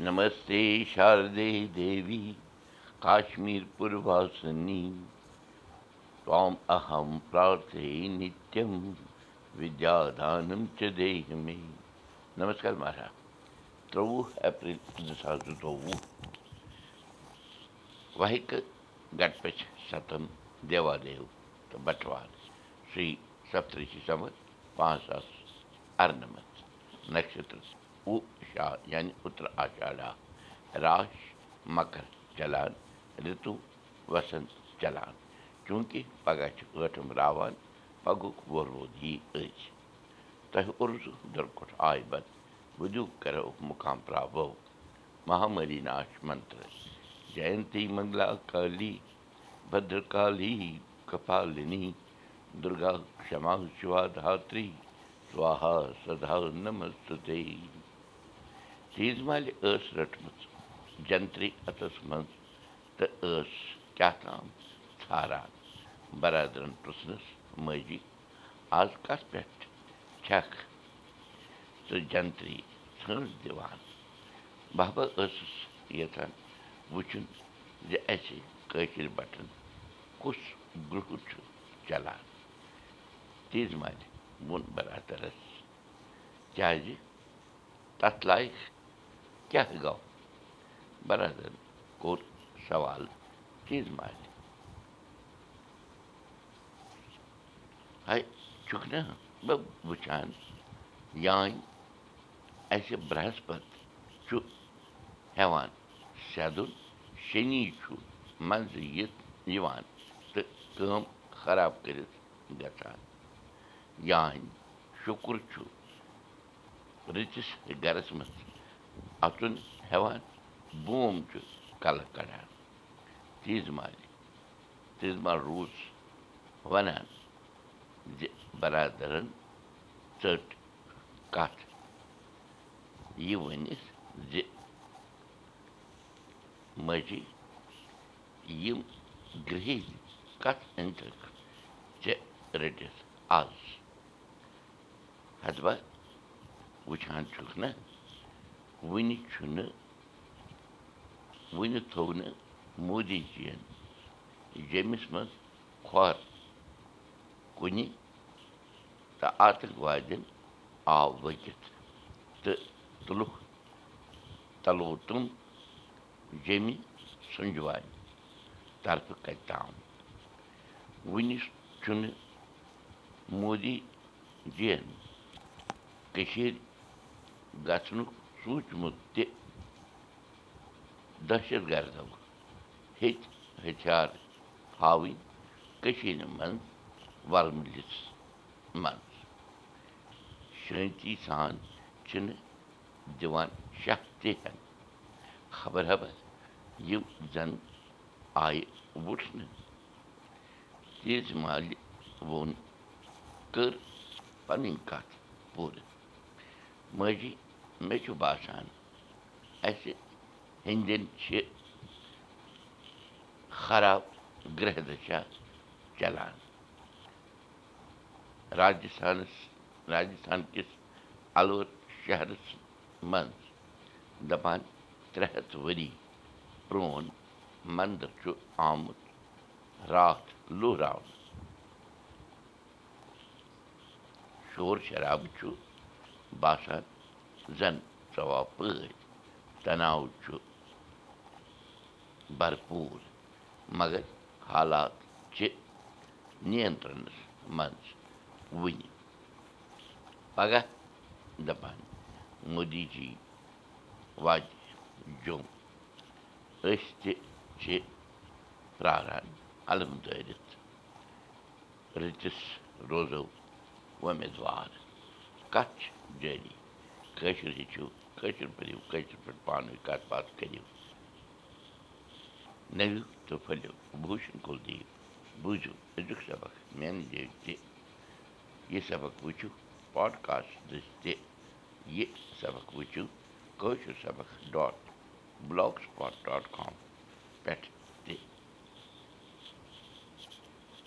नमस्ते शारदे देवी काश्मीरपुरवासिनी त्वाम् अहं प्रार्थये नित्यं विद्यादानं च देहि मे नमस्कार महाराज। त्रवूह एप्रिल उन्नीस चौवह वहिक गणपति शतम देवादेव तो बटवाल श्री सप्तऋषि समर पाँच सात अर्नमत नक्षत्र یعنی آشاڑا راش مکر چلان چوٗنٛکہِ پگاہ چھِ ٲٹھم راوان پگُک أزۍ تۄہہِ اُرزُ دُرکُٹھ آے بد وُدیوٗ کرو مُقام پراو مہامری ناش منتر جینتی منگلا کالی بدرکالی کپالنی دُرگا کما شِوا دھاتری سوہا سدا تیٖژ مالہِ ٲس رٔٹمٕژ جنتری اَتس منٛز تہٕ ٲس کیٛاہ تام ژھاران برادرن پرٛژھنس ماجی آز کتھ پٮ۪ٹھ چھکھ ژٕ جنتری ژھٲنٛڈ دِوان بابا ٲسٕس یژھان وٕچھُن زِ اَسہِ کٲشِر بٹن کُس گرُہ چھُ چلان تیٖژ مالہِ ووٚن برادرس کیٛازِ تتھ لایق کیٛاہ گوٚو برادر کوٚر سوال مالہِ ہے چھُکھ نا بہٕ وٕچھان یانۍ اَسہِ برٛہسپت چھُ ہٮ۪وان سیدُن شنی چھُ منٛزٕ یِتھ یِوان تہٕ کٲم خراب کٔرِتھ گژھان یانۍ شُکُر چھُ رٕژِس گرس منٛز اَژُن ہٮ۪وان بوم چھُ کلہٕ کڑان تیٖژ مالہِ تیٖژ روٗز ونان زِ برادرن ژٔٹ کتھ یہِ ؤنِتھ زِ ماجی یِم گرٛہِنۍ کتھ أنۍتھکھ ژےٚ رٔٹِتھ ہتبہ وٕچھان چھُکھ نا وُنہِ چھُنہٕ وُنہِ تھوٚو نہٕ مودی جی یَن جیٚمِس منٛز کھۄر کُنہِ تہٕ آتنکوادٮ۪ن آو ؤکِتھ تہٕ تُلُکھ تلو تِم جیٚمہِ سُنٛجوانہِ طرفہٕ کتہِ تام وُنہِ چھُنہٕ مودی جی یَن کٔشیٖرِ گژھنُک سوٗنٛچمُت تہِ دہشت گردو ہیٚتۍ ہتھیار ہاوٕنۍ کٔشیٖرِ منٛز ولمِلِس منٛز شٲنتی سان چھِنہٕ دِوان شاہ تہِ ہن خبر حبر یِم زن آیہِ وٕچھنہٕ تیٖژ مالہِ ووٚن کٔر پنٕنۍ کتھ پوٗرٕ ماجی مےٚ چھُ باسان اَسہِ ہیٚنٛدٮ۪ن چھِ خراب گرٛہ دشا چلان. راجستھانس راجستھان کِس الور شہرس منٛز دپان ترٛےٚ ہتھ ؤری پرٛون منٛدر چھُ آمُت راتھ لُہراونہٕ شور شرابہٕ چھُ باسان زن ژۄوا پٲدۍ تناو چھُ برپوٗر مگر حالات چھِ نِینترنس منٛز وٕنہِ پگاہ دپان مودی جی واتہِ جوٚم أسۍ تہِ چھِ پیاران علم دٲرِتھ رٔتِس روزو وۄمیدوار کتھ چھِ جٲری کٲشُر ہیٚچھِو کٲشِر پٔرِو کٲشِر پٲٹھۍ پانہٕ ؤنۍ کتھ باتھ کٔرِو نٔوِو تہٕ پھٔلِو بوٗشن کُل دِیِو بوٗزِو أزیُک سبق جایہِ تہِ یہِ سبق وٕچھِو پاڈکاسٹ تہِ یہِ سبق وٕچھِو کٲشُر سبق ڈاٹ بٕلاک